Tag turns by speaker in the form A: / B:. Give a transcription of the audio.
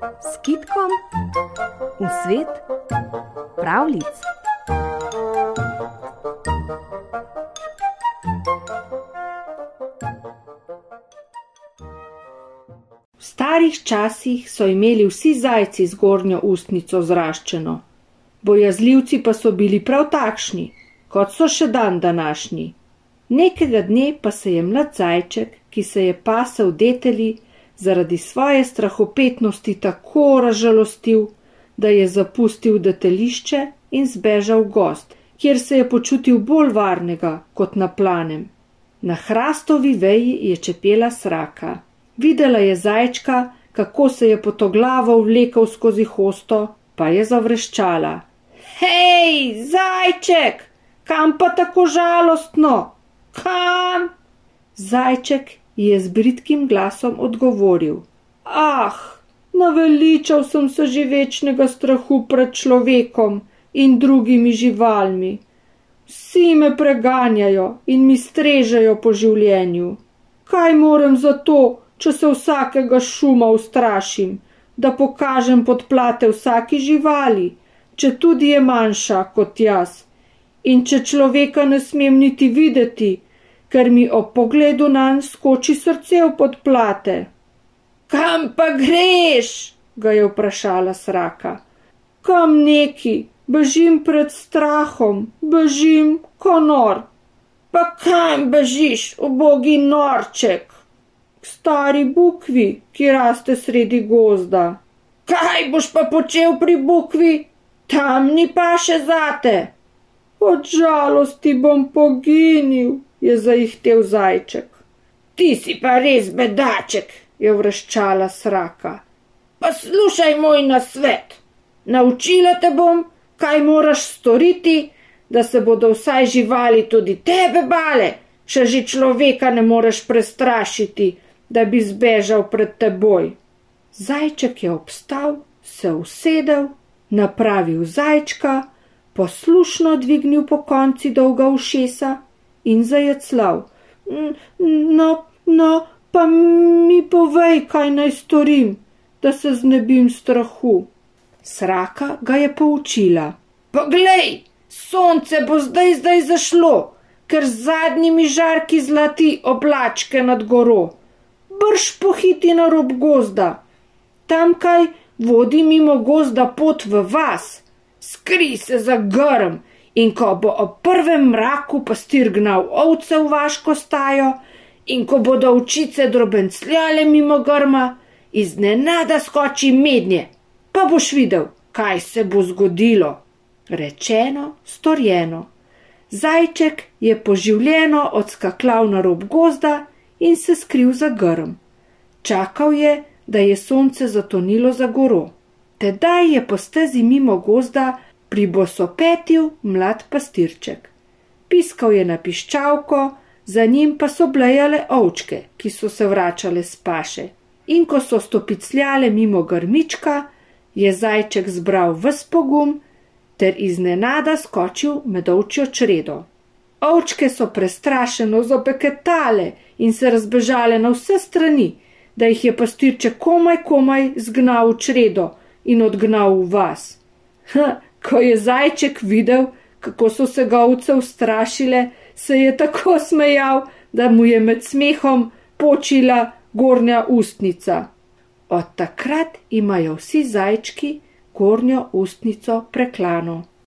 A: s kitkom v svet pravlic.
B: V starih časih so imeli vsi zajci zgornjo ustnico zraščeno, bojazljivci pa so bili prav takšni, kot so še dan današnji. Nekega dne pa se je mlad zajček, ki se je pasel deteli, zaradi svoje strahopetnosti tako razžalostil, da je zapustil detelišče in zbežal gost, kjer se je počutil bolj varnega kot na planem. Na hrastovi veji je čepela sraka. Videla je zajčka, kako se je potoglavo vlekel skozi hosto, pa je zavreščala. Hej, zajček, kam pa tako žalostno? Kam? Zajček je z britkim glasom odgovoril: Ah, naveličal sem se že večnega strahu pred človekom in drugimi živalmi. Vsi me preganjajo in mi strežejo po življenju. Kaj moram za to, če se vsakega šuma ustrašim, da pokažem podplate vsaki živali, če tudi je manjša kot jaz, in če človeka ne smem niti videti, ker mi ob pogledu nanj skoči srce v podplate. Kam pa greš? ga je vprašala sraka. Kam neki, bežim pred strahom, bežim konor. Pa kam bežiš, ubogi norček? K stari bukvi, ki raste sredi gozda. Kaj boš pa počel pri bukvi? Tam ni pa še zate. Od žalosti bom poginil, je zaihtel zajček. Ti si pa res bedaček, je vrščala sraka. Pa slušaj moj nasvet. Naučila te bom, kaj moraš storiti, da se bodo vsaj živali tudi tebe bale, če že človeka ne moreš prestrašiti, da bi zbežal pred teboj. Zajček je obstal, se usedel, napravil zajčka, poslušno dvignil po konci dolga ušesa in zajeclal. No, no, pa mi povej, kaj naj storim, da se znebim strahu. Sraka ga je poučila. Poglej, sonce bo zdaj zdaj zašlo, ker z zadnjimi žarki zlati oblačke nad goro. Brž pohiti na rob gozda. Tamkaj vodi mimo gozda pot v vas. Skri se za grm in ko bo ob prvem mraku pastir gnal ovce v vaško stajo in ko bodo očice drobencljale mimo grma, iznenada skoči mednje, pa boš videl, kaj se bo zgodilo. Rečeno, storjeno. Zajček je poživljeno odskaklal na rob gozda in se skril za grm. Čakal je, da je sonce zatonilo za goro. Tedaj je po stezi mimo gozda pribosopetil mlad pastirček. Piskal je na piščalko, za njim pa so blejale ovčke, ki so se vračale s paše. In ko so stopicljale mimo grmička, je zajček zbral vs pogum ter iznenada skočil med ovčjo čredo. Ovčke so prestrašeno zopeketale in se razbežale na vse strani, da jih je pastirček komaj komaj zgnal v čredo in odgnal v vas. Ha, Ko je zajček videl, kako so se govce ustrašile, se je tako smejal, da mu je med smehom počila gornja ustnica. Od takrat imajo vsi zajčki gornjo ustnico preklano.